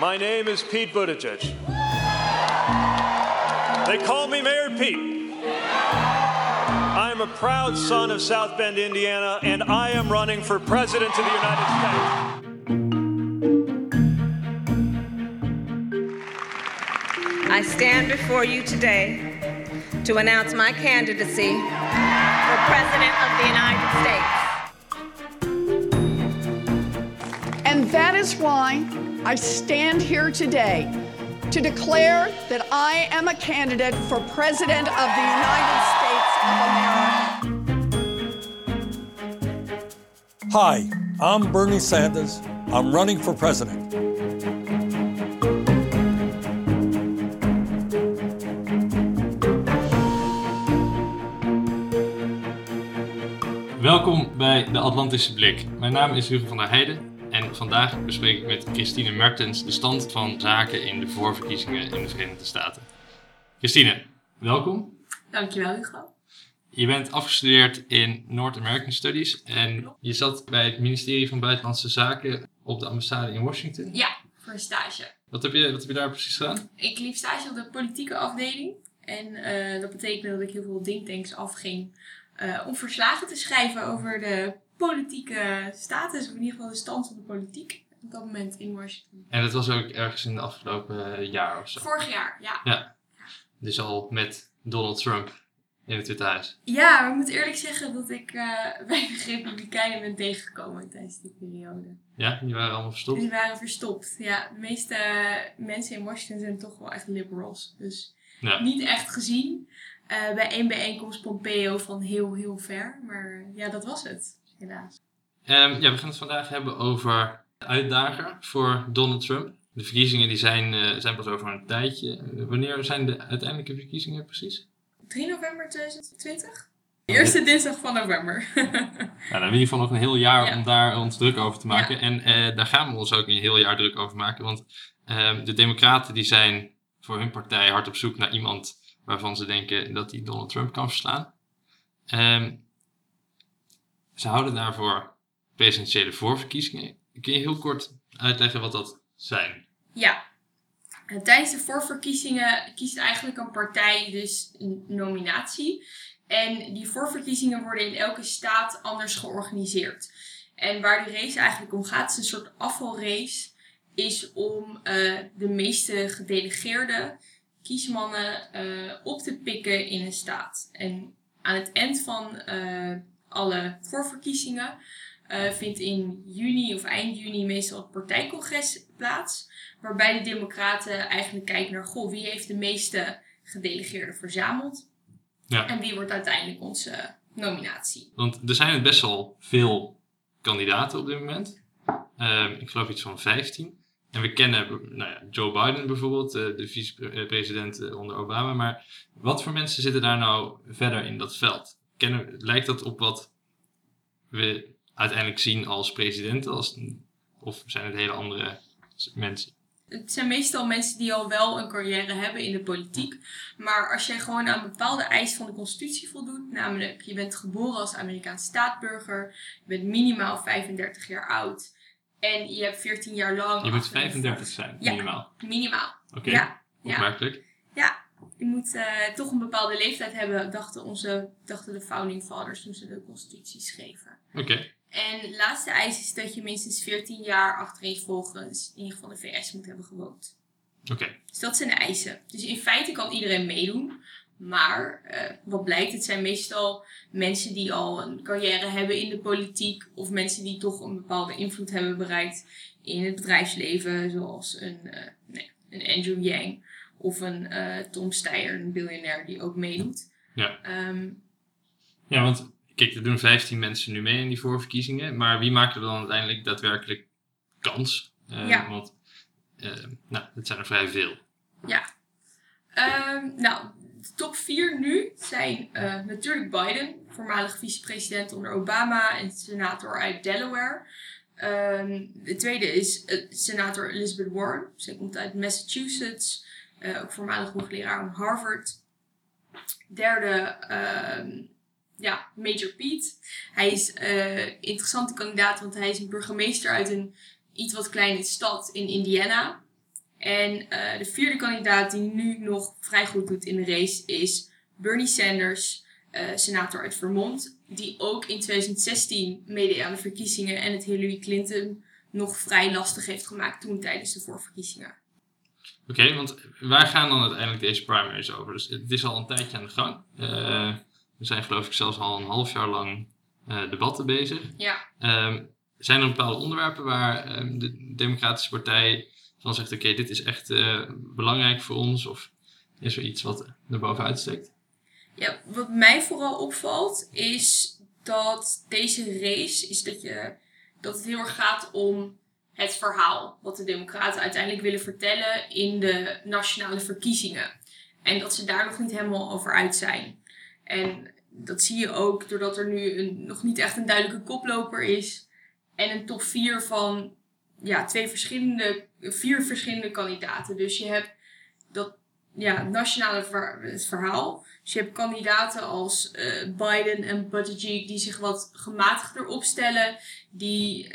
My name is Pete Buttigieg. They call me Mayor Pete. I'm a proud son of South Bend, Indiana, and I am running for President of the United States. I stand before you today to announce my candidacy for President of the United States. And that is why I stand here today to declare that I am a candidate for President of the United States of America. Hi, I'm Bernie Sanders. I'm running for president. Welkom bij de Atlantische Blik. Mijn naam is Hugo van der Heijden en vandaag bespreek ik met Christine Mertens de stand van zaken in de voorverkiezingen in de Verenigde Staten. Christine, welkom. Dankjewel Hugo. Je bent afgestudeerd in North American Studies en je zat bij het ministerie van Buitenlandse Zaken op de ambassade in Washington. Ja, voor een stage. Wat heb je, wat heb je daar precies gedaan? Ik liep stage op de politieke afdeling. En eh, dat betekende dat ik heel veel denktanks afging eh, om verslagen te schrijven over de politieke status, of in ieder geval de stand van de politiek op dat moment in Washington. En dat was ook ergens in de afgelopen eh, jaar of zo. Vorig jaar, ja. Ja, dus al met Donald Trump in het Witte Huis. Ja, maar ik moet eerlijk zeggen dat ik uh, weinig Republikeinen ben tegengekomen tijdens die periode. Ja, die waren allemaal verstopt? Die waren verstopt, ja. De meeste mensen in Washington zijn toch wel echt liberals. Dus Ja. niet echt gezien. Eh, bij één bijeenkomst Pompeo van heel, heel ver. Maar ja, dat was het, helaas. Ehm, ja, we gaan het vandaag hebben over de uitdager voor Donald Trump. De verkiezingen die zijn, eh, zijn pas over een tijdje. Eh, wanneer zijn de uiteindelijke verkiezingen precies? 3 november 2020? Eerste dinsdag van november. Nou, dan hebben we in ieder geval nog een heel jaar Ja. om daar ons druk over te maken. Ja. En eh, daar gaan we ons ook een heel jaar druk over maken. Want ehm, de Democraten die zijn voor hun partij hard op zoek naar iemand waarvan ze denken dat hij Donald Trump kan verslaan. Ehm, ze houden daarvoor presidentiële voorverkiezingen. Kun je heel kort uitleggen wat dat zijn? ja. En tijdens de voorverkiezingen kiest eigenlijk een partij dus een nominatie. En die voorverkiezingen worden in elke staat anders georganiseerd. En waar die race eigenlijk om gaat, is een soort afvalrace. Is om eh, de meeste gedelegeerde kiesmannen eh, op te pikken in een staat. En aan het eind van eh, alle voorverkiezingen eh, vindt in juni of eind juni meestal het partijcongres plaats. Waarbij de democraten eigenlijk kijken naar, goh, wie heeft de meeste gedelegeerden verzameld? Ja. En wie wordt uiteindelijk onze nominatie? Want er zijn best wel veel kandidaten op dit moment. Ehm, ik geloof iets van 15. En we kennen nou ja, Joe Biden bijvoorbeeld, eh, de vicepresident eh, onder Obama. Maar wat voor mensen zitten daar nou verder in dat veld? Kennen, lijkt dat op wat we uiteindelijk zien als president? Als, of zijn het hele andere mensen? Het zijn meestal mensen die al wel een carrière hebben in de politiek. Maar als jij gewoon aan bepaalde eisen van de constitutie voldoet, namelijk je bent geboren als Amerikaans staatsburger, je bent minimaal 35 jaar oud en je hebt 14 jaar lang. Je moet achter een 35 voet- zijn, Ja. minimaal. Minimaal. Oké. Ja. opmerkelijk. Je moet eh, toch een bepaalde leeftijd hebben, dachten, onze, dachten de founding fathers toen ze de constitutie schreven. Oké, En de laatste eis is dat je minstens 14 jaar achtereenvolgens in ieder geval de VS moet hebben gewoond. oké. Dus dat zijn de eisen. Dus in feite kan iedereen meedoen. Maar eh, wat blijkt, het zijn meestal mensen die al een carrière hebben in de politiek. Of mensen die toch een bepaalde invloed hebben bereikt in het bedrijfsleven. Zoals een, eh, nee, een Andrew Yang of een eh, Tom Steyer, een biljonair die ook meedoet. Ja. Ehm, Ja, want kijk, er doen 15 mensen nu mee in die voorverkiezingen. Maar wie maakt er dan uiteindelijk daadwerkelijk kans? Eh, Ja. Want eh, nou, het zijn er vrij veel. Ja. Ehm, nou, de top 4 nu zijn natuurlijk Biden, voormalig vicepresident onder Obama en senator uit Delaware. Ehm, de tweede is senator Elizabeth Warren. Zij komt uit Massachusetts, eh, ook voormalig hoogleraar aan Harvard. Derde, ehm, ja, Major Pete. Hij is een interessante kandidaat, want hij is een burgemeester uit een iets wat kleine stad in Indiana. En eh, de vierde kandidaat die nu nog vrij goed doet in de race is Bernie Sanders, eh, senator uit Vermont, die ook in 2016 meedeed aan de verkiezingen en het Hillary Clinton nog vrij lastig heeft gemaakt toen tijdens de voorverkiezingen. Oké, want waar gaan dan uiteindelijk deze primaries over? Dus het is al een tijdje aan de gang. Uh, er zijn geloof ik zelfs al een half jaar lang uh, debatten bezig. Ja. Um, zijn er bepaalde onderwerpen waar um, de Democratische Partij van zegt: oké, dit is echt uh, belangrijk voor ons? Of is er iets wat er bovenuit steekt? Ja, wat mij vooral opvalt is dat deze race is dat, je, dat het heel erg gaat om het verhaal wat de Democraten uiteindelijk willen vertellen in de nationale verkiezingen. En dat ze daar nog niet helemaal over uit zijn. En dat zie je ook doordat er nu een, nog niet echt een duidelijke koploper is. En een top 4 van ja, twee verschillende, vier verschillende kandidaten. Dus je hebt dat ja, nationale het verhaal. Dus je hebt kandidaten als uh, Biden en Buttigieg die zich wat gematigder opstellen. Die uh,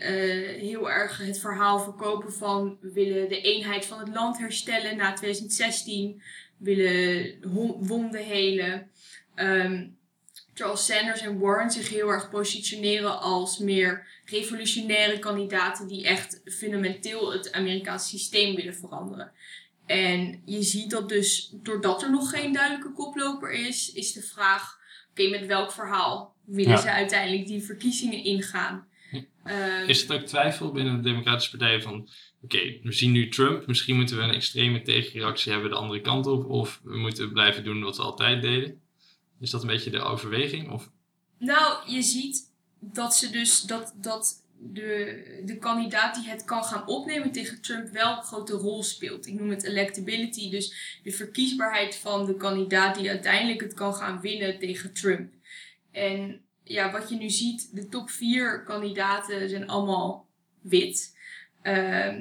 heel erg het verhaal verkopen van we willen de eenheid van het land herstellen na 2016. Willen wonden helen. Um, Charles Sanders en Warren zich heel erg positioneren als meer revolutionaire kandidaten die echt fundamenteel het Amerikaanse systeem willen veranderen. En je ziet dat dus, doordat er nog geen duidelijke koploper is, is de vraag: oké, met welk verhaal willen ze uiteindelijk die verkiezingen ingaan? Uh, is er ook twijfel binnen de Democratische Partij van: oké, we zien nu Trump, misschien moeten we een extreme tegenreactie hebben de andere kant op, of we moeten blijven doen wat we altijd deden? Is dat een beetje de overweging? Of? Nou, je ziet dat ze dus dat, dat de, de kandidaat die het kan gaan opnemen tegen Trump wel een grote rol speelt. Ik noem het electability, dus de verkiesbaarheid van de kandidaat die uiteindelijk het kan gaan winnen tegen Trump. En ja, wat je nu ziet, de top vier kandidaten zijn allemaal wit. Uh,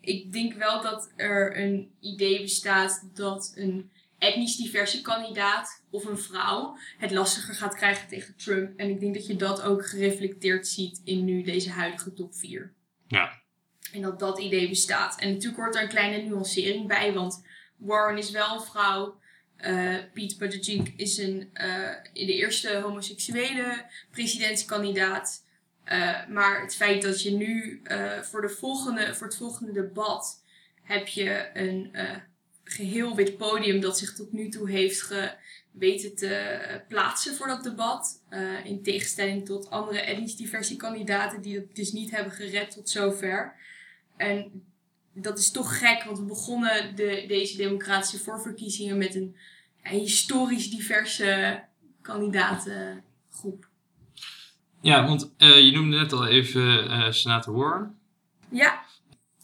ik denk wel dat er een idee bestaat dat een etnisch diverse kandidaat of een vrouw het lastiger gaat krijgen tegen Trump. En ik denk dat je dat ook gereflecteerd ziet in nu deze huidige top 4. Ja. En dat dat idee bestaat. En natuurlijk hoort er een kleine nuancering bij, want Warren is wel een vrouw. Uh, Pete Buttigieg is een, uh, de eerste homoseksuele presidentskandidaat. Uh, maar het feit dat je nu voor, de volgende, voor het volgende debat heb je een geheel wit podium dat zich tot nu toe heeft ge, weten te plaatsen voor dat debat. Uh, in tegenstelling tot andere etnisch diverse kandidaten die het dus niet hebben gered tot zover. En dat is toch gek, want we begonnen de, deze democratische voorverkiezingen met een, een historisch diverse kandidatengroep. Ja, want uh, je noemde net al even uh, senator Warren. Ja.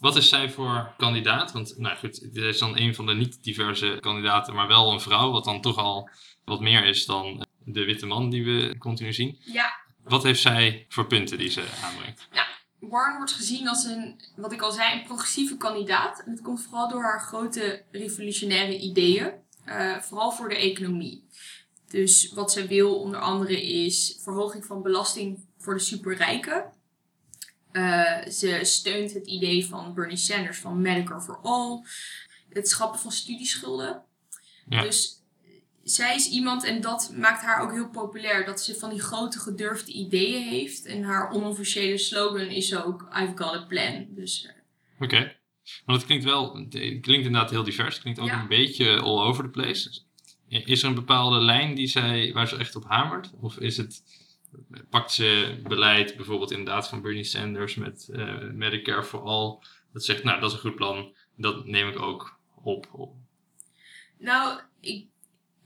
Wat is zij voor kandidaat? Want nou goed, dit is dan een van de niet-diverse kandidaten, maar wel een vrouw, wat dan toch al wat meer is dan de witte man die we continu zien. Ja. Wat heeft zij voor punten die ze aanbrengt? Ja, Warren wordt gezien als een, wat ik al zei, een progressieve kandidaat. En dat komt vooral door haar grote revolutionaire ideeën, uh, vooral voor de economie. Dus wat zij wil onder andere is verhoging van belasting voor de superrijken. Uh, ze steunt het idee van Bernie Sanders van Medicare for All. Het schrappen van studieschulden. Ja. Dus zij is iemand, en dat maakt haar ook heel populair, dat ze van die grote gedurfde ideeën heeft. En haar onofficiële slogan is ook I've got a plan. Dus, uh, Oké. Okay. Maar het klinkt wel, het klinkt inderdaad heel divers. Het klinkt ook ja. een beetje all over the place. Is er een bepaalde lijn die zij, waar ze echt op hamert? Of is het pakt ze beleid, bijvoorbeeld inderdaad van Bernie Sanders met uh, Medicare for All. Dat zegt, nou, dat is een goed plan. Dat neem ik ook op. op. Nou, ik,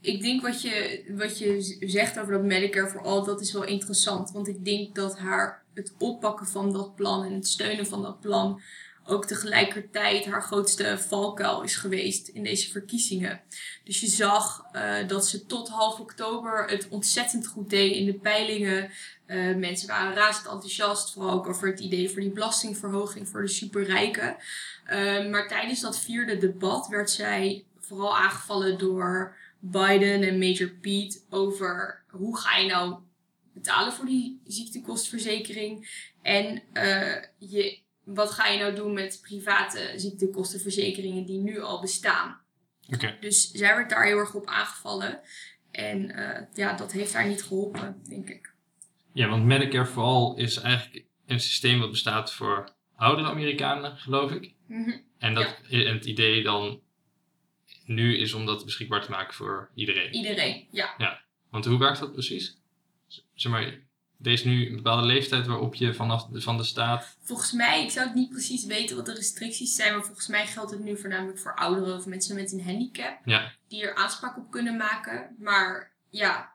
ik denk wat je, wat je zegt over dat Medicare for All, dat is wel interessant. Want ik denk dat haar het oppakken van dat plan en het steunen van dat plan ook tegelijkertijd haar grootste valkuil is geweest in deze verkiezingen. Dus je zag uh, dat ze tot half oktober het ontzettend goed deed in de peilingen. Uh, mensen waren razend enthousiast, vooral ook over het idee voor die belastingverhoging voor de superrijken. Uh, maar tijdens dat vierde debat werd zij vooral aangevallen door Biden en Major Pete over hoe ga je nou betalen voor die ziektekostenverzekering. En je wat ga je nou doen met private ziektekostenverzekeringen die nu al bestaan? Dus zij werd daar heel erg op aangevallen. En eh, ja, dat heeft haar niet geholpen, denk ik. Ja, want Medicare for All is eigenlijk een systeem wat bestaat voor oudere Amerikanen, geloof ik. Mhm. En, dat, en het idee dan nu is om dat beschikbaar te maken voor iedereen. Iedereen, ja. Want hoe werkt dat precies? Z- Zeg maar, er is nu een bepaalde leeftijd waarop je vanaf de, van de staat... Volgens mij, ik zou het niet precies weten wat de restricties zijn, maar volgens mij geldt het nu voornamelijk voor ouderen of mensen met een handicap. Ja, die er aanspraak op kunnen maken. Maar ja,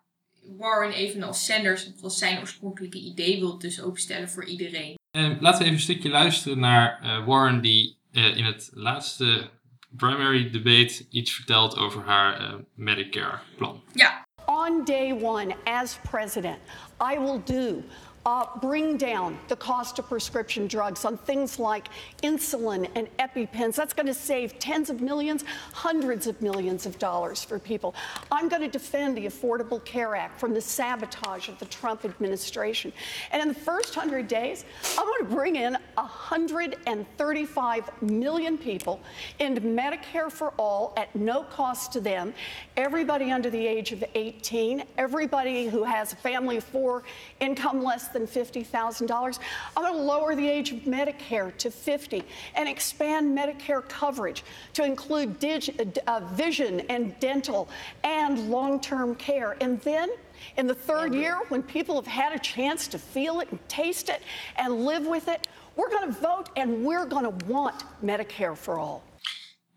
Warren evenals Sanders, was zijn oorspronkelijke idee, wil het dus openstellen voor iedereen. Eh, laten we even een stukje luisteren naar eh, Warren die eh, in het laatste primary debate iets vertelt over haar eh, Medicare plan. Ja, On day one, as president, I will do. Uh, bring down the cost of prescription drugs on things like insulin and EpiPens. That's going to save tens of millions, hundreds of millions of dollars for people. I'm going to defend the Affordable Care Act from the sabotage of the Trump administration. And in the first 100 days, I'm going to bring in 135 million people into Medicare for all at no cost to them. Everybody under the age of 18, everybody who has a family of four, income less than $50,000. I'm going to lower the age of Medicare to 50 and expand Medicare coverage to include dig- uh, vision and dental and long term care. And then in the third year, when people have had a chance to feel it and taste it and live with it, we're going to vote and we're going to want Medicare for all.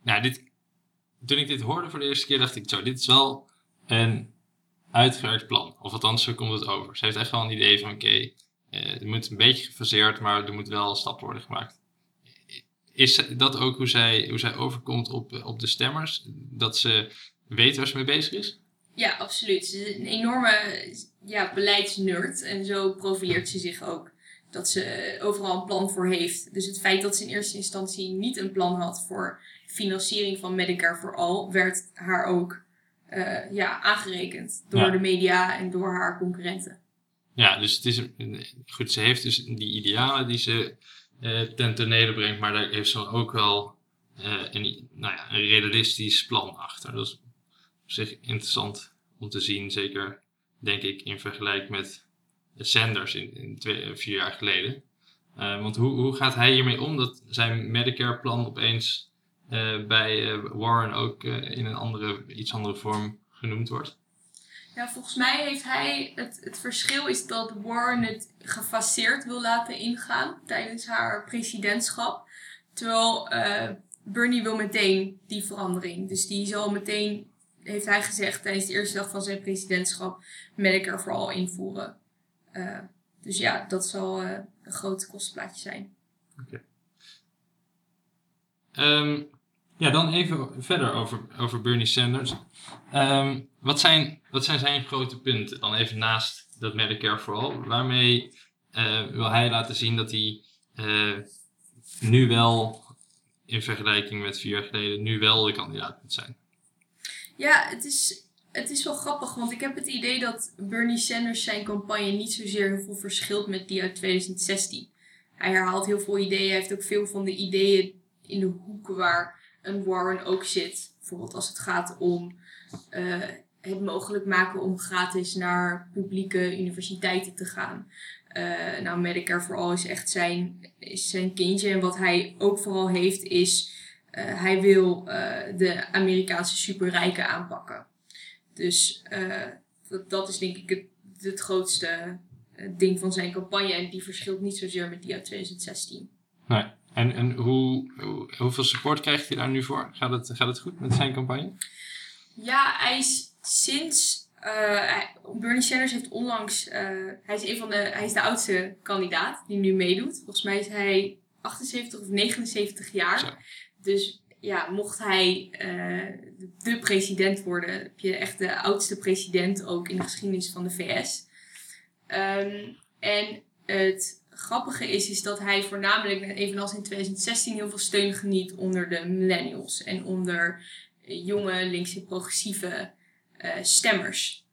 Nou, dit, toen ik dit hoorde voor de eerste keer, dacht ik is wel een uitgewerkt plan. Of althans, zo komt het over. Ze heeft echt wel een idee van, oké, eh, het moet een beetje gefaseerd, maar er moet wel stappen worden gemaakt. Is dat ook hoe zij, hoe zij overkomt op, op de stemmers? Dat ze weet waar ze mee bezig is? ja, absoluut. Ze is een enorme ja, beleidsnerd en zo profileert ze zich ook. Dat ze overal een plan voor heeft. Dus het feit dat ze in eerste instantie niet een plan had voor financiering van Medicare for All, werd haar ook eh, ja, aangerekend door Ja. de media en door haar concurrenten. Ja, dus het is goed, ze heeft dus die idealen die ze eh, ten tonele brengt, maar daar heeft ze dan ook wel eh, een, nou ja, een realistisch plan achter. Dat is op zich interessant om te zien, zeker denk ik in vergelijking met Sanders in, in twee, vier jaar geleden. Want hoe, hoe gaat hij hiermee om dat zijn Medicare-plan opeens bij eh, Warren ook eh, in een andere, iets andere vorm genoemd wordt? Ja, volgens mij heeft hij. Het, het verschil is dat Warren het gefaseerd wil laten ingaan tijdens haar presidentschap. Terwijl eh, Bernie wil meteen die verandering. Dus die zal meteen, heeft hij gezegd tijdens de eerste dag van zijn presidentschap, Medicare vooral invoeren. Eh, dus ja, dat zal eh, een groot kostenplaatje zijn. Ehm, ja, dan even verder over, over Bernie Sanders. Ehm, wat, zijn, wat zijn zijn grote punten? Dan even naast dat Medicare for All. Waarmee eh, wil hij laten zien dat hij eh, nu wel, in vergelijking met vier jaar geleden, nu wel de kandidaat moet zijn? Ja, het is, het is wel grappig, want ik heb het idee dat Bernie Sanders zijn campagne niet zozeer heel veel verschilt met die uit 2016. Hij herhaalt heel veel ideeën, hij heeft ook veel van de ideeën in de hoeken waar een Warren ook zit. Bijvoorbeeld als het gaat om eh, het mogelijk maken om gratis naar publieke universiteiten te gaan. Eh, nou, Medicare for All is echt zijn, is zijn kindje. En wat hij ook vooral heeft is, eh, hij wil de Amerikaanse superrijken aanpakken. Dus dat, dat is denk ik het, het grootste ding van zijn campagne. En die verschilt niet zozeer met die uit 2016. Nee. En, en hoe, hoe, hoeveel support krijgt hij daar nu voor? Gaat het, gaat het goed met zijn campagne? Ja, hij is sinds. eh, Bernie Sanders heeft onlangs. eh, hij, is een van de, hij is de oudste kandidaat die nu meedoet. Volgens mij is hij 78 of 79 jaar. Zo. Dus ja, mocht hij eh, de president worden, heb je echt de oudste president ook in de geschiedenis van de VS. Ehm, en het grappige is, is dat hij voornamelijk, evenals in 2016, heel veel steun geniet onder de millennials en onder eh, jonge, linkse, progressieve eh, stemmers.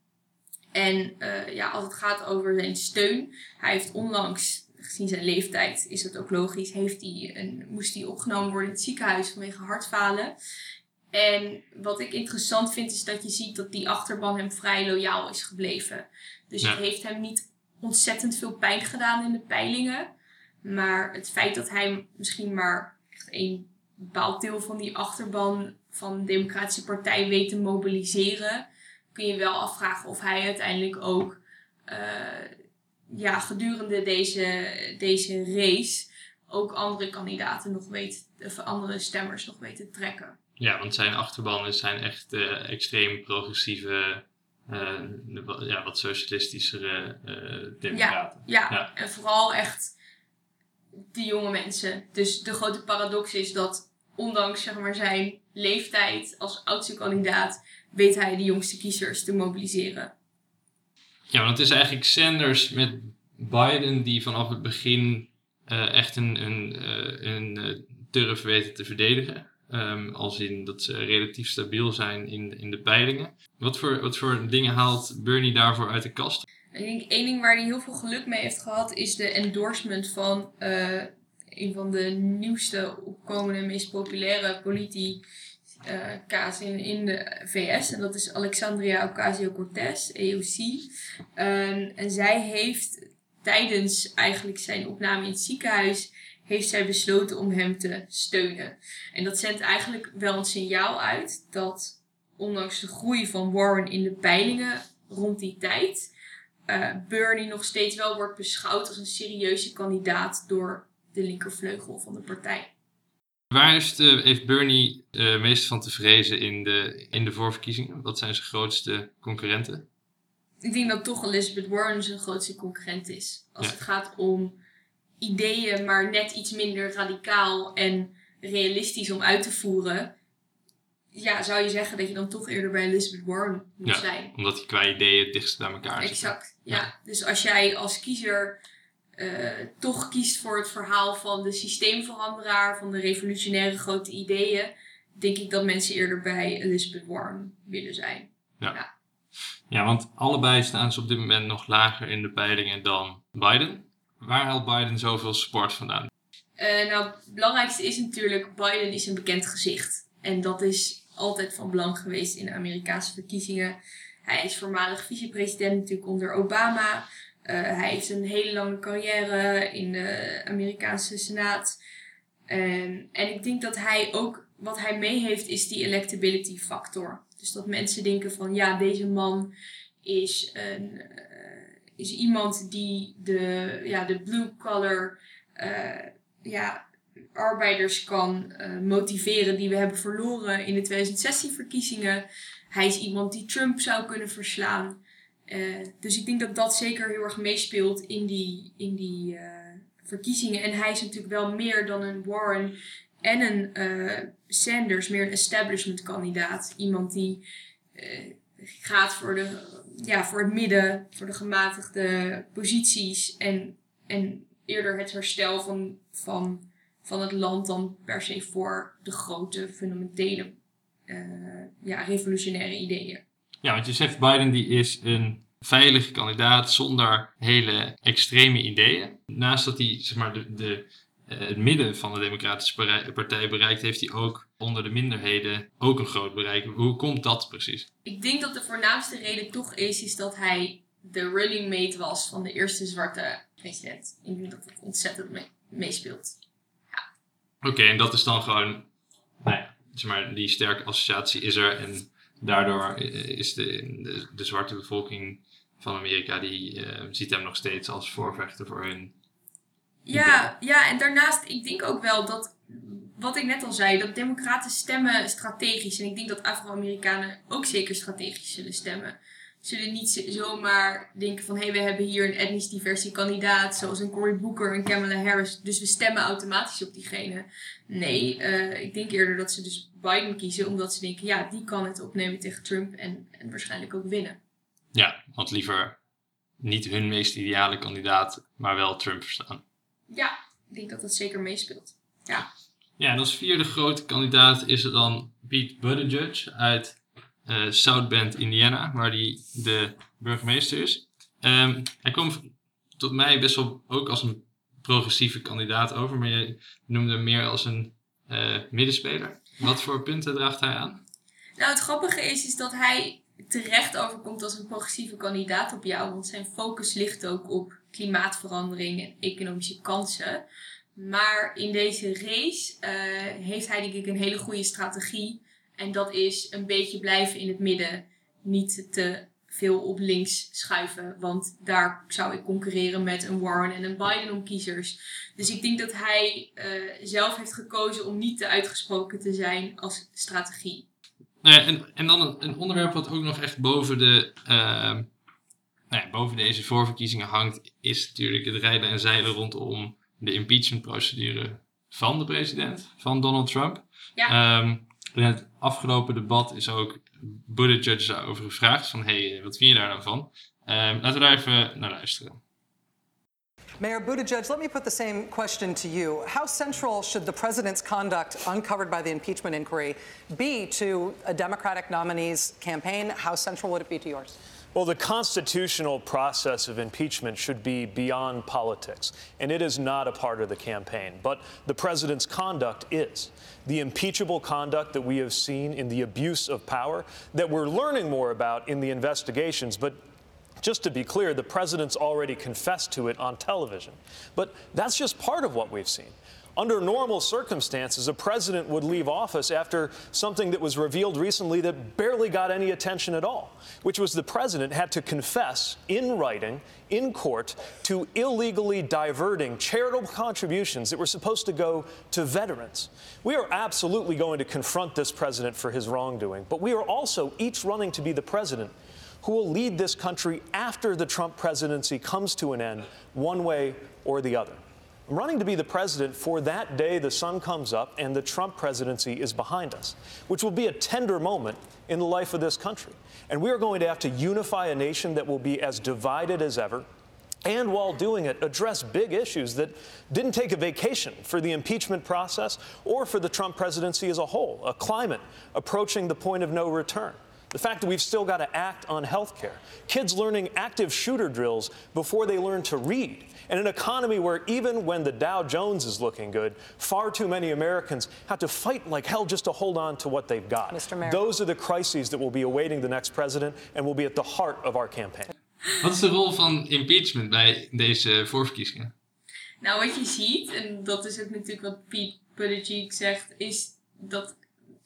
En eh, ja, als het gaat over zijn steun, hij heeft onlangs gezien zijn leeftijd is dat ook logisch, heeft hij een, moest hij opgenomen worden in het ziekenhuis vanwege hartfalen. En wat ik interessant vind is dat je ziet dat die achterban hem vrij loyaal is gebleven. Dus Ja. het heeft hem niet ontzettend veel pijn gedaan in de peilingen. Maar het feit dat hij misschien maar echt een bepaald deel van die achterban van de Democratische Partij weet te mobiliseren, kun je wel afvragen of hij uiteindelijk ook eh, ja, gedurende deze, deze race ook andere kandidaten nog weet, of andere stemmers nog weet te trekken. Ja, want zijn achterbannen zijn echt eh, extreem progressieve, de wa- ja, wat socialistischere eh democraten. Ja, Ja. en vooral echt de jonge mensen. Dus de grote paradox is dat ondanks zeg maar, zijn leeftijd als oudste kandidaat, weet hij de jongste kiezers te mobiliseren. Ja, want het is eigenlijk Sanders met Biden die vanaf het begin eh, echt een, een, eh, een eh, durf weten te verdedigen. Ehm, als in dat ze relatief stabiel zijn in, in de peilingen. Wat voor, wat voor dingen haalt Bernie daarvoor uit de kast? Ik denk één ding waar hij heel veel geluk mee heeft gehad, is de endorsement van eh, een van de nieuwste opkomende, meest populaire politica's in, in de VS. En dat is Alexandria Ocasio-Cortez, AOC. Ehm, en zij heeft tijdens eigenlijk zijn opname in het ziekenhuis, heeft zij besloten om hem te steunen. En dat zendt eigenlijk wel een signaal uit dat ondanks de groei van Warren in de peilingen rond die tijd, eh, Bernie nog steeds wel wordt beschouwd als een serieuze kandidaat door de linkervleugel van de partij. Waar is de, heeft Bernie eh meest van te vrezen in de, in de voorverkiezingen? Wat zijn zijn grootste concurrenten? Ik denk dat toch Elizabeth Warren zijn grootste concurrent is. Als Ja. het gaat om ideeën, maar net iets minder radicaal en realistisch om uit te voeren. Ja, zou je zeggen dat je dan toch eerder bij Elizabeth Warren moet Ja, zijn. Omdat die qua ideeën het dichtst bij elkaar zitten. Exact, ja. Ja. Dus als jij als kiezer eh, toch kiest voor het verhaal van de systeemveranderaar, van de revolutionaire grote ideeën, denk ik dat mensen eerder bij Elizabeth Warren willen zijn. Ja, want allebei staan ze op dit moment nog lager in de peilingen dan Biden. Waar haalt Biden zoveel support vandaan? Eh, nou, het belangrijkste is natuurlijk, Biden is een bekend gezicht. En dat is altijd van belang geweest in de Amerikaanse verkiezingen. Hij is voormalig vicepresident natuurlijk onder Obama. Eh, hij heeft een hele lange carrière in de Amerikaanse Senaat. En, en ik denk dat hij ook, wat hij mee heeft, is die electability factor. Dus dat mensen denken van, ja, deze man is, een, is iemand die de, ja, de blue collar eh, ja, arbeiders kan eh, motiveren die we hebben verloren in de 2016-verkiezingen. Hij is iemand die Trump zou kunnen verslaan. Eh, dus ik denk dat dat zeker heel erg meespeelt in die, in die verkiezingen. En hij is natuurlijk wel meer dan een Warren en een Sanders, meer een establishment kandidaat. Iemand die gaat voor, de, ja, voor het midden, voor de gematigde posities en, en eerder het herstel van, van, van het land dan per se voor de grote fundamentele eh, ja, revolutionaire ideeën. Ja, want je zegt Biden die is een veilige kandidaat zonder hele extreme ideeën. Naast dat hij zeg maar, de, de, het midden van de Democratische Partij bereikt, heeft hij ook onder de minderheden ook een groot bereik. Hoe komt dat precies? Ik denk dat de voornaamste reden toch is, is dat hij de running mate was van de eerste zwarte president. Ik denk dat het ontzettend mee- meespeelt. Oké, en dat is dan gewoon, nou ja, zeg maar, die sterke associatie is er. En daardoor eh, is de, de, de zwarte bevolking van Amerika, die eh, ziet hem nog steeds als voorvechter voor hun. Ja, ja, en daarnaast, ik denk ook wel dat, wat ik net al zei, dat democraten stemmen strategisch. En ik denk dat Afro-Amerikanen ook zeker strategisch zullen stemmen. Zullen niet zomaar denken van, hé, hey, we hebben hier een etnisch diverse kandidaat, zoals een Cory Booker en Kamala Harris, dus we stemmen automatisch op diegene. Nee, eh, ik denk eerder dat ze dus Biden kiezen, omdat ze denken, ja, die kan het opnemen tegen Trump en, en waarschijnlijk ook winnen. Ja, want liever niet hun meest ideale kandidaat, maar wel Trump verstaan. Ja, ik denk dat dat zeker meespeelt. Ja. Ja, en als vierde grote kandidaat is er dan Pete Buttigieg uit eh, South Bend, Indiana, waar hij de burgemeester is. Ehm, hij kwam tot mij best wel ook als een progressieve kandidaat over, maar je noemde hem meer als een uh, middenspeler. Wat voor punten draagt hij aan? Nou, het grappige is, is dat hij terecht overkomt als een progressieve kandidaat op jou, want zijn focus ligt ook op klimaatverandering en economische kansen. Maar in deze race uh, heeft hij denk ik een hele goede strategie. En dat is een beetje blijven in het midden. Niet te veel op links schuiven. Want daar zou ik concurreren met een Warren en een Biden om kiezers. Dus ik denk dat hij uh, zelf heeft gekozen om niet te uitgesproken te zijn als strategie. Nou en, en dan een, een, onderwerp wat ook nog echt boven, de, uh, nou ja, boven deze voorverkiezingen hangt, is natuurlijk het rijden en zeilen rondom de impeachmentprocedure van de president, van Donald Trump. Ja. Um, in het afgelopen debat is ook Buttigieg daarover gevraagd. Van, hey, wat vind je daar nou van? Um, laten we daar even naar luisteren. Mayor Buttigieg, let me put the same question to you. How central should the president's conduct uncovered by the impeachment inquiry be to a Democratic nominee's campaign? How central would it be to yours? Well, the constitutional process of impeachment should be beyond politics, and it is not a part of the campaign. But the president's conduct is. The impeachable conduct that we have seen in the abuse of power, that we're learning more about in the investigations, but just to be clear, the president's already confessed to it on television. But that's just part of what we've seen. Under normal circumstances, a president would leave office after something that was revealed recently that barely got any attention at all, which was the president had to confess in writing, in court, to illegally diverting charitable contributions that were supposed to go to veterans. We are absolutely going to confront this president for his wrongdoing, but we are also each running to be the president who will lead this country after the Trump presidency comes to an end, one way or the other. I'm running to be the president for that day the sun comes up and the Trump presidency is behind us, which will be a tender moment in the life of this country. And we are going to have to unify a nation that will be as divided as ever. And while doing it, address big issues that didn't take a vacation for the impeachment process or for the Trump presidency as a whole. A climate approaching the point of no return. The fact that we've still got to act on health care. Kids learning active shooter drills before they learn to read. And an economy where even when the Dow Jones is looking good, far too many Americans have to fight like hell just to hold on to what they've got. Mr. Mayor. Those are the crises that will be awaiting the next president and will be at the heart of our campaign. Wat is de rol van impeachment bij deze voorverkiezingen? Nou, wat je ziet, en dat is ook natuurlijk wat Pete Buttigieg zegt, is dat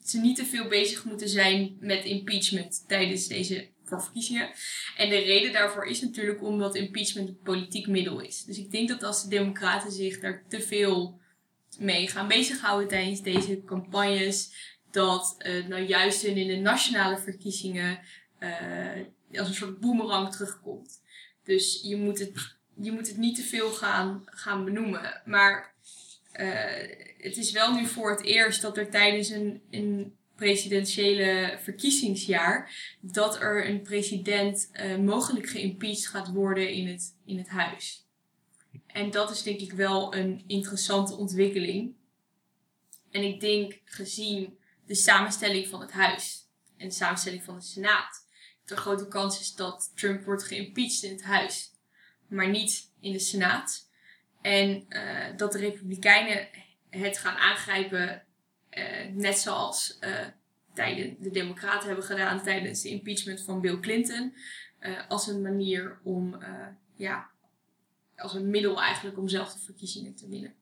ze niet te veel bezig moeten zijn met impeachment tijdens deze voorverkiezingen. En de reden daarvoor is natuurlijk omdat impeachment een politiek middel is. Dus ik denk dat als de Democraten zich daar te veel mee gaan bezighouden tijdens deze campagnes, dat uh, nou juist in de nationale verkiezingen uh, als een soort boemerang terugkomt. Dus je moet het, je moet het niet te veel gaan, gaan benoemen. Maar uh, het is wel nu voor het eerst dat er tijdens een, een presidentiële verkiezingsjaar dat er een president uh, mogelijk geïmpeached gaat worden in het, in het huis. En dat is denk ik wel een interessante ontwikkeling. En ik denk gezien de samenstelling van het huis en de samenstelling van de senaat, dat er grote kans is dat Trump wordt geïmpeached in het huis, maar niet in de senaat. En uh, dat de republikeinen het gaan aangrijpen uh, net zoals uh, de Democraten hebben gedaan tijdens de impeachment van Bill Clinton. Als een manier om, ja, als een middel eigenlijk om zelf de verkiezingen te winnen.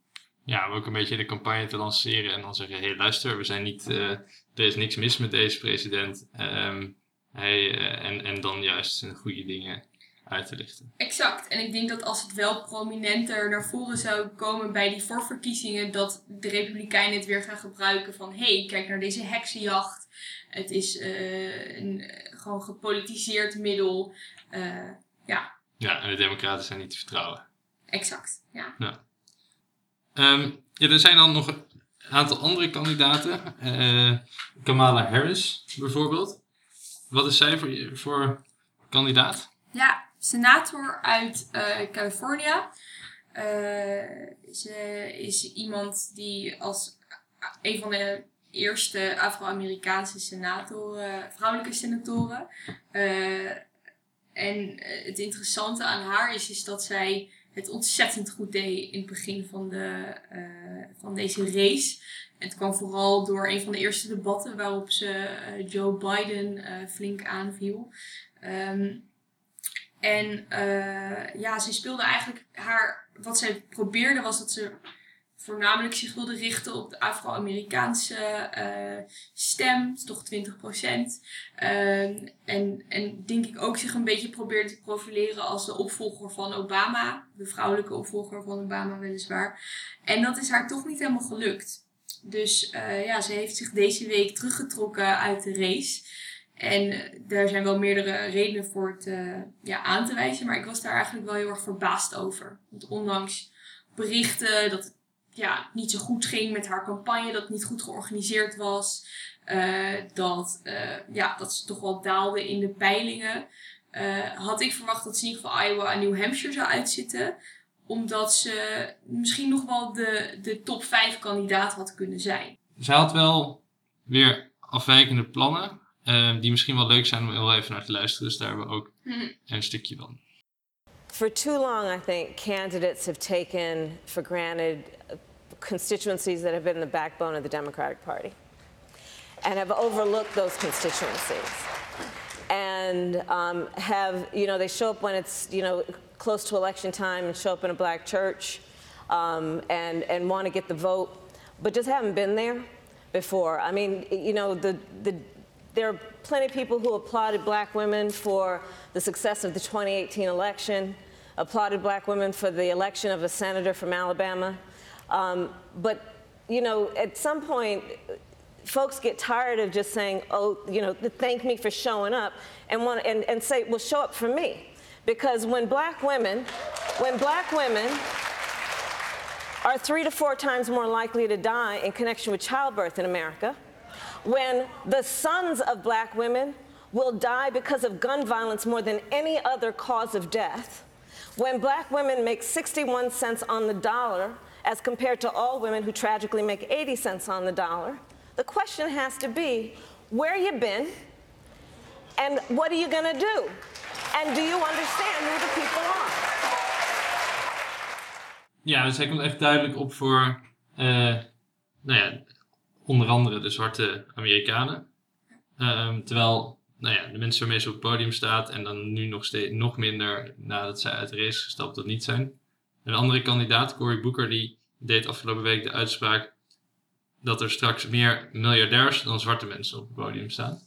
Ja, om ook een beetje de campagne te lanceren en dan zeggen: hé, hey, luister, we zijn niet, er is niks mis met deze president. Um, en, en dan juist zijn goede dingen uit te lichten. Exact. En ik denk dat als het wel prominenter naar voren zou komen bij die voorverkiezingen, dat de Republikeinen het weer gaan gebruiken van hé, hey, kijk naar deze heksenjacht. Het is uh, een gewoon gepolitiseerd middel. Uh, ja. Ja, en de Democraten zijn niet te vertrouwen. Exact, ja. ja. Um, ja er zijn dan nog een aantal andere kandidaten. Uh, Kamala Harris bijvoorbeeld. Wat is zij voor, voor kandidaat? Ja, senator uit uh, California. Uh, ze is iemand die als een van de eerste Afro-Amerikaanse senatoren, vrouwelijke senatoren. En het interessante aan haar is, is dat zij het ontzettend goed deed in het begin van, de, van deze race. Het kwam vooral door een van de eerste debatten waarop ze Joe Biden flink aanviel. Ehm, en ja, ze speelde eigenlijk haar. Wat zij probeerde was dat ze voornamelijk zich wilde richten op de Afro-Amerikaanse uh, stem, toch 20 procent. Uh, en, en denk ik ook zich een beetje probeerde te profileren als de opvolger van Obama. De vrouwelijke opvolger van Obama weliswaar. En dat is haar toch niet helemaal gelukt. Dus uh, ja, ze heeft zich deze week teruggetrokken uit de race. En daar zijn wel meerdere redenen voor te, ja, aan te wijzen. Maar ik was daar eigenlijk wel heel erg verbaasd over. Want ondanks berichten dat ja, niet zo goed ging met haar campagne, dat het niet goed georganiseerd was. Uh, dat, ja, dat ze toch wel daalde in de peilingen. Had ik verwacht dat ze in ieder geval Iowa en New Hampshire zou uitzitten. Omdat ze misschien nog wel de, de top 5 kandidaat had kunnen zijn. Ze had wel weer afwijkende plannen. Die misschien wel leuk zijn om heel even naar te luisteren. Dus daar hebben we ook hm. een stukje van. For too long, I think candidates have taken for granted constituencies that have been the backbone of the Democratic Party and have overlooked those constituencies. And um, have, you know, they show up when it's, you know, close to election time and show up in a black church um, and, and want to get the vote, but just haven't been there before. I mean, you know, the, the, there are plenty of people who applauded black women for the success of the 2018 election applauded black women for the election of a senator from Alabama. Um, but, you know, at some point, folks get tired of just saying, oh, you know, thank me for showing up, and, want, and, and say, well, show up for me. Because when black women, when black women are three to four times more likely to die in connection with childbirth in America, when the sons of black women will die because of gun violence more than any other cause of death, when black women make 61 cents on the dollar as compared to all women who tragically make 80 cents on the dollar, the question has to be where you been and what are you going to do? And do you understand who the people are? Ja, dus hij komt echt duidelijk op voor, uh, nou ja, onder andere de zwarte Amerikanen. Um, terwijl nou ja, de mensen waarmee ze op het podium staat en dan nu nog, steeds, nog minder nadat zij uit de race gestapt dat niet zijn. Een andere kandidaat, Cory Booker, die deed afgelopen week de uitspraak dat er straks meer miljardairs dan zwarte mensen op het podium staan.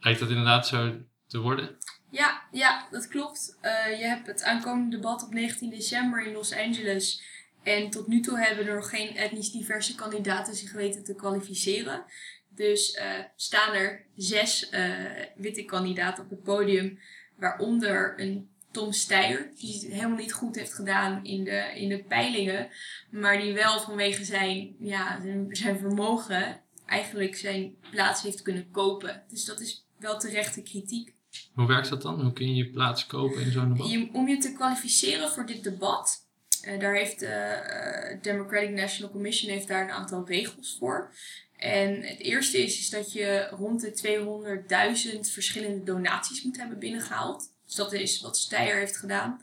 Lijkt dat inderdaad zo te worden? Ja, ja dat klopt. Uh, je hebt het aankomende debat op 19 december in Los Angeles. En tot nu toe hebben er nog geen etnisch diverse kandidaten zich weten te kwalificeren. Dus uh, staan er zes uh, witte kandidaten op het podium, waaronder een Tom Steyer, die het helemaal niet goed heeft gedaan in de, in de peilingen, maar die wel vanwege zijn, ja, zijn, vermogen eigenlijk zijn plaats heeft kunnen kopen. Dus dat is wel terechte kritiek. Hoe werkt dat dan? Hoe kun je je plaats kopen in zo'n debat? Je, om je te kwalificeren voor dit debat, uh, daar heeft de Democratic National Commission heeft daar een aantal regels voor. En het eerste is, is dat je rond de 200.000 verschillende donaties moet hebben binnengehaald. Dus dat is wat Steyer heeft gedaan.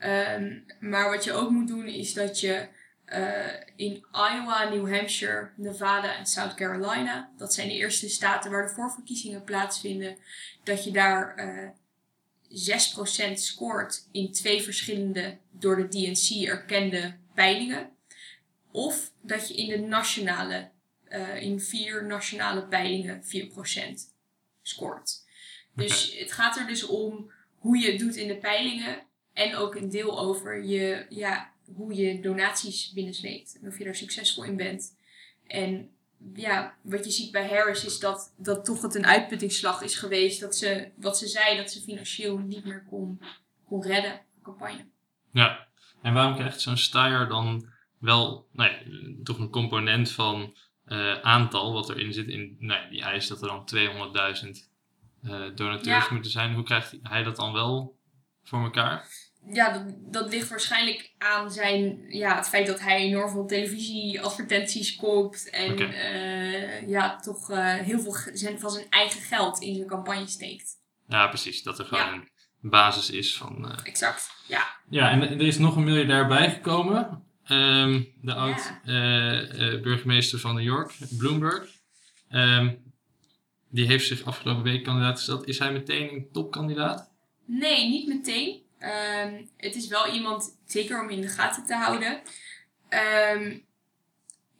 Um, maar wat je ook moet doen is dat je uh, in Iowa, New Hampshire, Nevada en South Carolina, dat zijn de eerste staten waar de voorverkiezingen plaatsvinden, dat je daar 6% scoort in twee verschillende door de DNC erkende peilingen. Of dat je in de nationale uh, in vier nationale peilingen 4% scoort. Dus het gaat er dus om hoe je het doet in de peilingen en ook een deel over je, ja, hoe je donaties binnensleept en of je daar succesvol in bent. En ja, wat je ziet bij Harris is dat, dat toch het een uitputtingsslag is geweest. Dat ze, wat ze zei, dat ze financieel niet meer kon, kon redden, de campagne. Ja, en waarom krijgt zo'n Steyer dan wel nou ja, toch een component van uh, aantal wat erin zit. In, nou, die eis dat er dan 200.000 uh, donateurs moeten zijn. Hoe krijgt hij dat dan wel voor elkaar? Ja, dat, dat ligt waarschijnlijk aan zijn, ja, het feit dat hij enorm veel televisieadvertenties koopt. En okay. uh, ja, toch heel veel van zijn eigen geld in zijn campagne steekt. Ja, precies. Dat er gewoon basis is van... eh, Exact, ja. Ja, en er is nog een miljardair bijgekomen. Ehm, de oud-burgemeester van New York, Bloomberg. Ehm, die heeft zich afgelopen week kandidaat gesteld. Is hij meteen een topkandidaat? Nee, niet meteen. Ehm, het is wel iemand, zeker om in de gaten te houden. Ehm,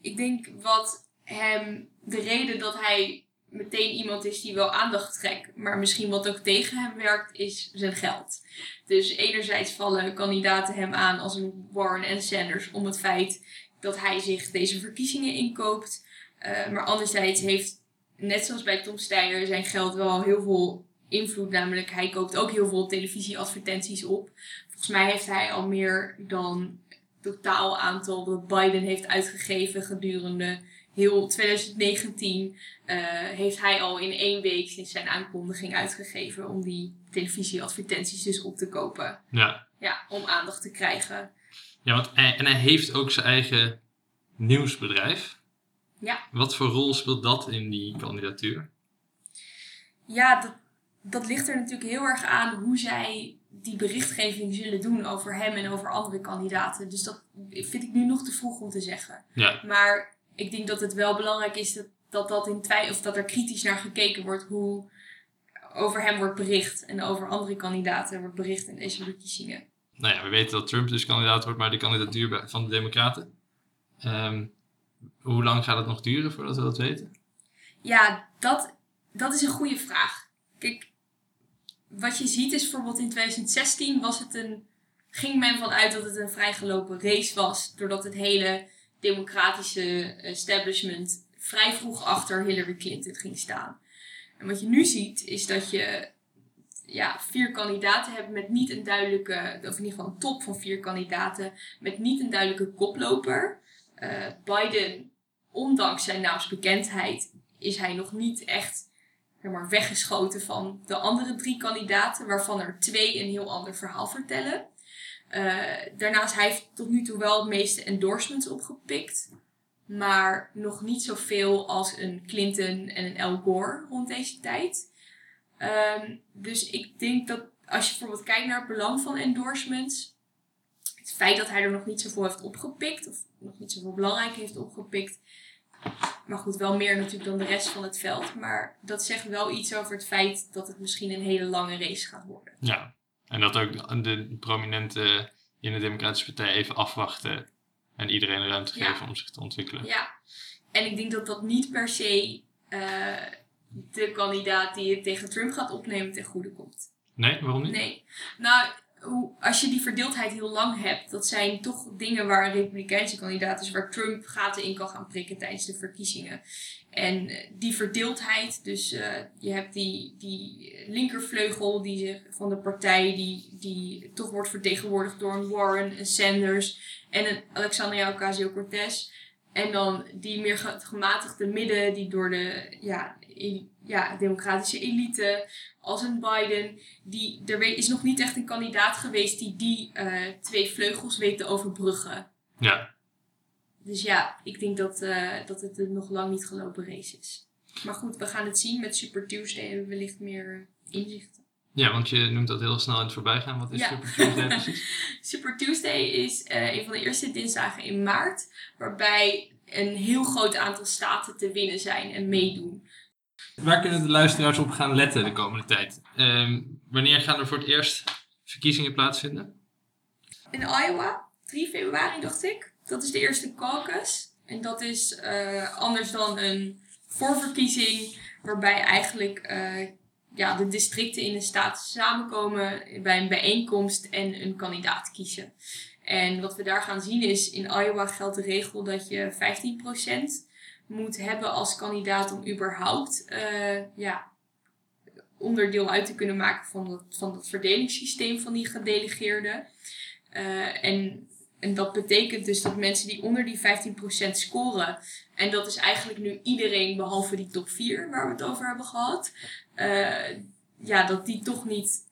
ik denk wat hem, de reden dat hij meteen iemand is die wel aandacht trekt, maar misschien wat ook tegen hem werkt, is zijn geld. Dus enerzijds vallen kandidaten hem aan als een Warren en Sanders om het feit dat hij zich deze verkiezingen inkoopt. Eh, maar anderzijds heeft, net zoals bij Tom Steyer, zijn geld wel heel veel invloed. Namelijk, hij koopt ook heel veel televisieadvertenties op. Volgens mij heeft hij al meer dan totaal aantal dat Biden heeft uitgegeven gedurende heel 2019. eh, heeft hij al in één week sinds zijn aankondiging uitgegeven om die televisieadvertenties dus op te kopen. Ja. Ja, om aandacht te krijgen. ja want hij, en hij heeft ook zijn eigen nieuwsbedrijf. Ja. Wat voor rol speelt dat in die kandidatuur? Ja, dat, dat ligt er natuurlijk heel erg aan hoe zij die berichtgeving zullen doen over hem en over andere kandidaten. Dus dat vind ik nu nog te vroeg om te zeggen. Ja. Maar ik denk dat het wel belangrijk is dat, dat, dat, in twij of dat er kritisch naar gekeken wordt hoe over hem wordt bericht en over andere kandidaten wordt bericht in deze verkiezingen. Nou ja, we weten dat Trump dus kandidaat wordt, maar de kandidatuur van de Democraten. Ehm, hoe lang gaat het nog duren voordat we dat weten? Ja, dat, dat is een goede vraag. Kijk, wat je ziet is bijvoorbeeld in 2016 was het een, ging men vanuit dat het een vrijgelopen race was. Doordat het hele democratische establishment vrij vroeg achter Hillary Clinton ging staan. En wat je nu ziet is dat je ja, vier kandidaten hebt met niet een duidelijke, of in ieder geval een top van vier kandidaten, met niet een duidelijke koploper. Eh, Biden, ondanks zijn naamsbekendheid, is hij nog niet echt maar, weggeschoten van de andere drie kandidaten, waarvan er twee een heel ander verhaal vertellen. Eh, daarnaast hij heeft tot nu toe wel het meeste endorsements opgepikt, maar nog niet zoveel als een Clinton en een Al Gore rond deze tijd. Ehm, dus ik denk dat als je bijvoorbeeld kijkt naar het belang van endorsements, het feit dat hij er nog niet zoveel heeft opgepikt, of nog niet zoveel belangrijk heeft opgepikt, maar goed, wel meer natuurlijk dan de rest van het veld. Maar dat zegt wel iets over het feit dat het misschien een hele lange race gaat worden. Ja. En dat ook de prominenten in de Democratische Partij even afwachten en iedereen de ruimte Ja. geven om zich te ontwikkelen. Ja, en ik denk dat dat niet per se eh, de kandidaat die het tegen Trump gaat opnemen ten goede komt. Nee, waarom niet? Nee. Nou, als je die verdeeldheid heel lang hebt, dat zijn toch dingen waar een Republikeinse kandidaat is, waar Trump gaten in kan gaan prikken tijdens de verkiezingen. En eh, die verdeeldheid, dus eh, je hebt die, die linkervleugel die zich, van de partij, die, die toch wordt vertegenwoordigd door een Warren, een Sanders en een Alexandria Ocasio-Cortez. En dan die meer ge- gematigde midden, die door de ja, ja, democratische elite, als een Biden, die, er is nog niet echt een kandidaat geweest die die eh, twee vleugels weet te overbruggen. Ja. Dus ja, ik denk dat, eh, dat het een nog lang niet gelopen race is. Maar goed, we gaan het zien. Met Super Tuesday hebben we wellicht meer inzichten. Ja, want je noemt dat heel snel in het voorbijgaan. Wat is Ja. Super Tuesday precies? Super Tuesday is eh, een van de eerste dinsdagen in maart, waarbij een heel groot aantal staten te winnen zijn en meedoen. Waar kunnen de luisteraars op gaan letten de komende tijd? Ehm, wanneer gaan er voor het eerst verkiezingen plaatsvinden? In Iowa, 3 februari dacht ik. Dat is de eerste caucus. En dat is eh, anders dan een voorverkiezing, waarbij eigenlijk eh, ja, de districten in de staat samenkomen bij een bijeenkomst en een kandidaat kiezen. En wat we daar gaan zien is, in Iowa geldt de regel dat je 15% moet hebben als kandidaat om überhaupt eh, ja, onderdeel uit te kunnen maken van dat, van dat verdelingssysteem van die gedelegeerden. Eh, en, en dat betekent dus dat mensen die onder die 15% scoren, en dat is eigenlijk nu iedereen behalve die top 4 waar we het over hebben gehad, eh, ja, dat die toch niet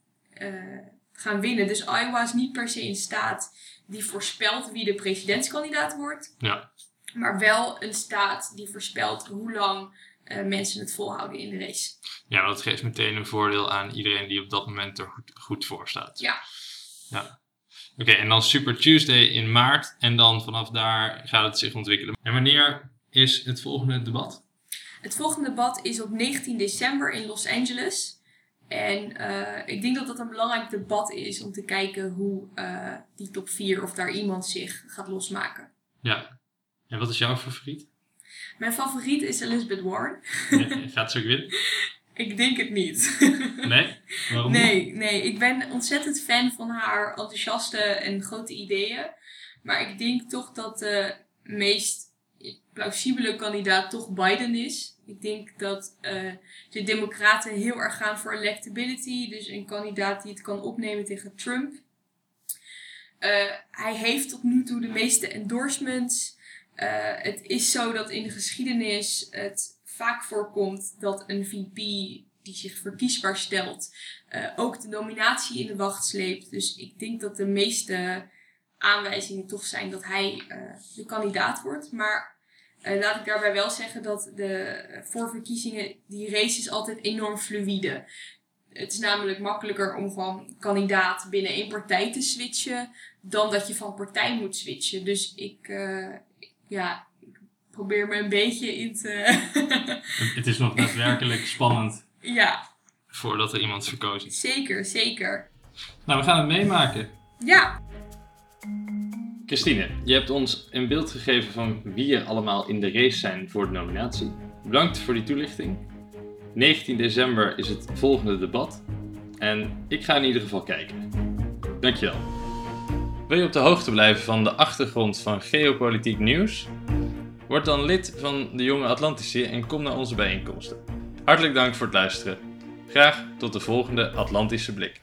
gaan winnen. Dus Iowa is niet per se een staat die voorspelt wie de presidentskandidaat wordt, Ja. Maar wel een staat die voorspelt hoe lang eh, mensen het volhouden in de race. Ja, dat geeft meteen een voordeel aan iedereen die op dat moment er goed, goed voor staat. Ja. Ja. Oké, en dan Super Tuesday in maart. En dan vanaf daar gaat het zich ontwikkelen. En wanneer is het volgende debat? Het volgende debat is op 19 december in Los Angeles. En eh, ik denk dat dat een belangrijk debat is om te kijken hoe eh, die top 4 of daar iemand zich gaat losmaken. Ja. En wat is jouw favoriet? Mijn favoriet is Elizabeth Warren. Ja, Gaat ze ook winnen? ik denk het niet. Nee? Waarom nee, nee, ik ben ontzettend fan van haar enthousiaste en grote ideeën. Maar ik denk toch dat de meest plausibele kandidaat toch Biden is. Ik denk dat eh, de Democraten heel erg gaan voor electability. Dus een kandidaat die het kan opnemen tegen Trump. Eh, hij heeft tot nu toe de meeste endorsements. Eh, het is zo dat in de geschiedenis het vaak voorkomt dat een VP die zich verkiesbaar stelt, eh, ook de nominatie in de wacht sleept. Dus ik denk dat de meeste aanwijzingen toch zijn dat hij eh, de kandidaat wordt. Maar laat ik daarbij wel zeggen dat de eh, voorverkiezingen, die race is altijd enorm fluïde. Het is namelijk makkelijker om van kandidaat binnen één partij te switchen, dan dat je van partij moet switchen. Dus ik, ja, ik probeer me een beetje in te. Het is nog daadwerkelijk spannend ja, voordat er iemand verkozen is. zeker, zeker. Nou, we gaan het meemaken. Ja, Christine, je hebt ons een beeld gegeven van wie er allemaal in de race zijn voor de nominatie. Bedankt voor die toelichting. 19 december is het volgende debat. En ik ga in ieder geval kijken. Dankjewel. Wil je op de hoogte blijven van de achtergrond van geopolitiek nieuws? Word dan lid van de Jonge Atlantici en kom naar onze bijeenkomsten. Hartelijk dank voor het luisteren. Graag tot de volgende Atlantische Blik.